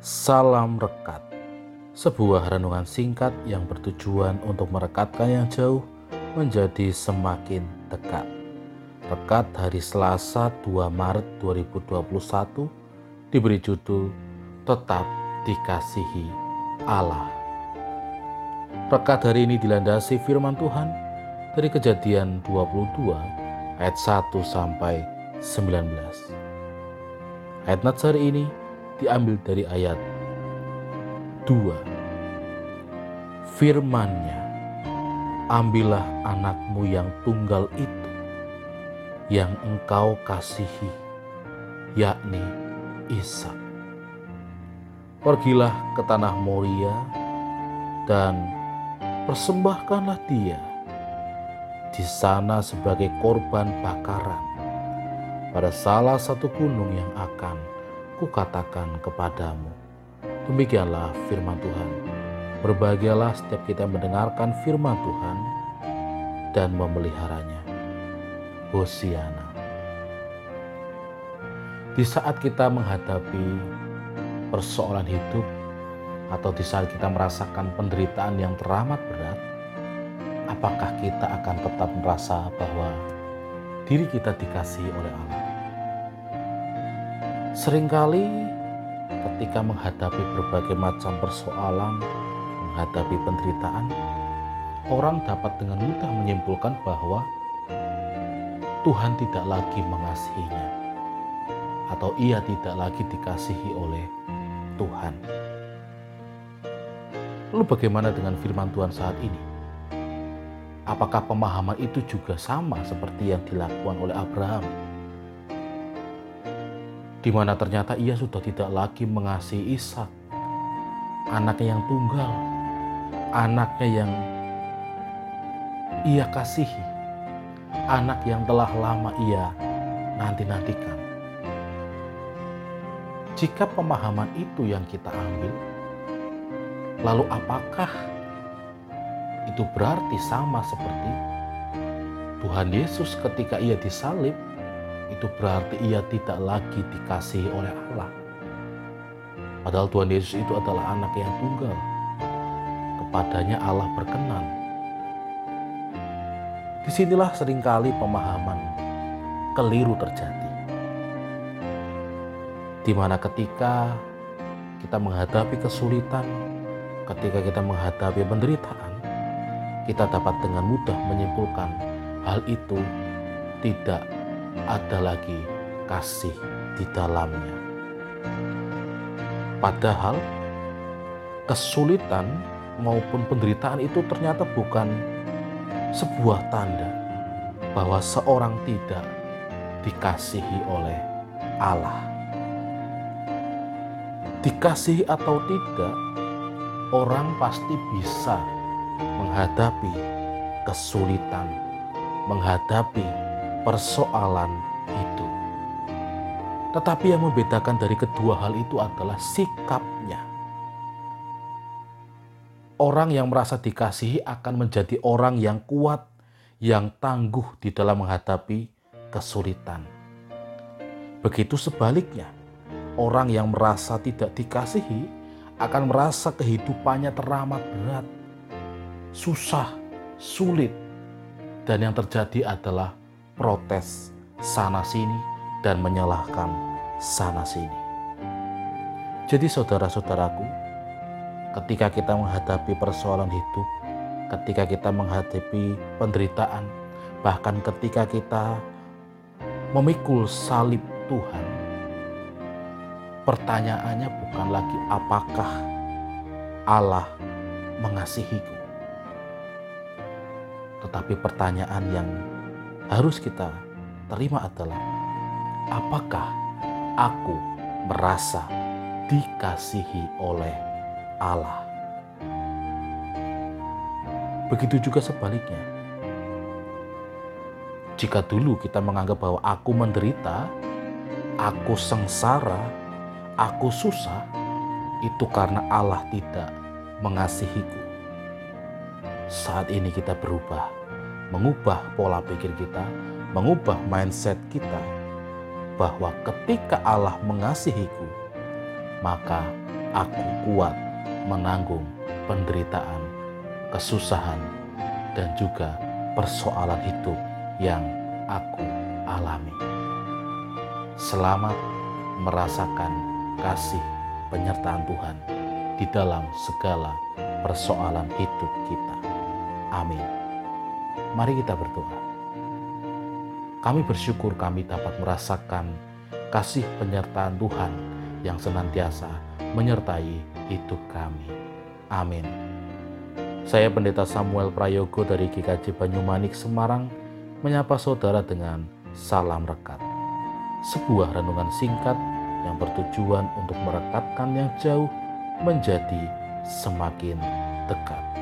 Salam Rekat, sebuah renungan singkat yang bertujuan untuk merekatkan yang jauh menjadi semakin dekat. Rekat hari Selasa 2 Maret 2021 diberi judul Tetap Dikasihi Allah. Rekat hari ini dilandasi firman Tuhan dari kejadian 22 ayat 1 sampai 19. Ayat hari ini diambil dari ayat 2. Firmannya, ambillah anakmu yang tunggal itu, yang engkau kasihi, yakni Ishak. Pergilah ke tanah Moria dan persembahkanlah dia di sana sebagai korban bakaran pada salah satu gunung yang akan kukatakan kepadamu. Demikianlah firman Tuhan. Berbahagialah setiap kita mendengarkan firman Tuhan dan memeliharanya. Hosiana. Di saat kita menghadapi persoalan hidup atau di saat kita merasakan penderitaan yang teramat berat, apakah kita akan tetap merasa bahwa diri kita dikasihi oleh Allah? Seringkali ketika menghadapi berbagai macam persoalan, menghadapi penderitaan, orang dapat dengan mudah menyimpulkan bahwa Tuhan tidak lagi mengasihinya atau ia tidak lagi dikasihi oleh Tuhan. Lalu bagaimana dengan firman Tuhan saat ini? Apakah pemahaman itu juga sama seperti yang dilakukan oleh Abraham? Di mana ternyata ia sudah tidak lagi mengasihi Ishak, anaknya yang tunggal, anaknya yang ia kasihi, anak yang telah lama ia nanti-nantikan. Jika pemahaman itu yang kita ambil, lalu apakah itu berarti sama seperti Tuhan Yesus ketika ia disalib itu berarti ia tidak lagi dikasihi oleh Allah. Padahal Tuhan Yesus itu adalah anak yang tunggal. Kepadanya Allah berkenan. Di sinilah sering kali pemahaman keliru terjadi. Di mana ketika kita menghadapi kesulitan, ketika kita menghadapi penderitaan, kita dapat dengan mudah menyimpulkan hal itu tidak ada lagi kasih di dalamnya. Padahal kesulitan maupun penderitaan itu ternyata bukan sebuah tanda bahwa seorang tidak dikasihi oleh Allah. Dikasihi atau tidak, orang pasti bisa menghadapi kesulitan, menghadapi persoalan itu. Tetapi yang membedakan dari kedua hal itu adalah sikapnya. Orang yang merasa dikasihi akan menjadi orang yang kuat, yang tangguh di dalam menghadapi kesulitan. Begitu sebaliknya, orang yang merasa tidak dikasihi akan merasa kehidupannya teramat berat, susah, sulit, dan yang terjadi adalah protes sana sini dan menyalahkan sana sini. Jadi saudara-saudaraku, ketika kita menghadapi persoalan hidup, ketika kita menghadapi penderitaan, bahkan ketika kita memikul salib Tuhan, pertanyaannya bukan lagi apakah Allah mengasihiku, tetapi pertanyaan yang harus kita terima adalah apakah aku merasa dikasihi oleh Allah. Begitu juga sebaliknya. Jika dulu kita menganggap bahwa aku menderita, aku sengsara, aku susah, itu karena Allah tidak mengasihiku. Saat ini kita berubah mengubah pola pikir kita, mengubah mindset kita bahwa ketika Allah mengasihiku, maka aku kuat menanggung penderitaan, kesusahan, dan juga persoalan hidup yang aku alami. Selamat merasakan kasih penyertaan Tuhan di dalam segala persoalan hidup kita. Amin. Mari kita berdoa. Kami bersyukur kami dapat merasakan kasih penyertaan Tuhan yang senantiasa menyertai hidup kami. Amin. Saya Pendeta Samuel Prayogo dari GKJ Banyumanik Semarang menyapa saudara dengan salam rekat. Sebuah renungan singkat yang bertujuan untuk merekatkan yang jauh menjadi semakin dekat.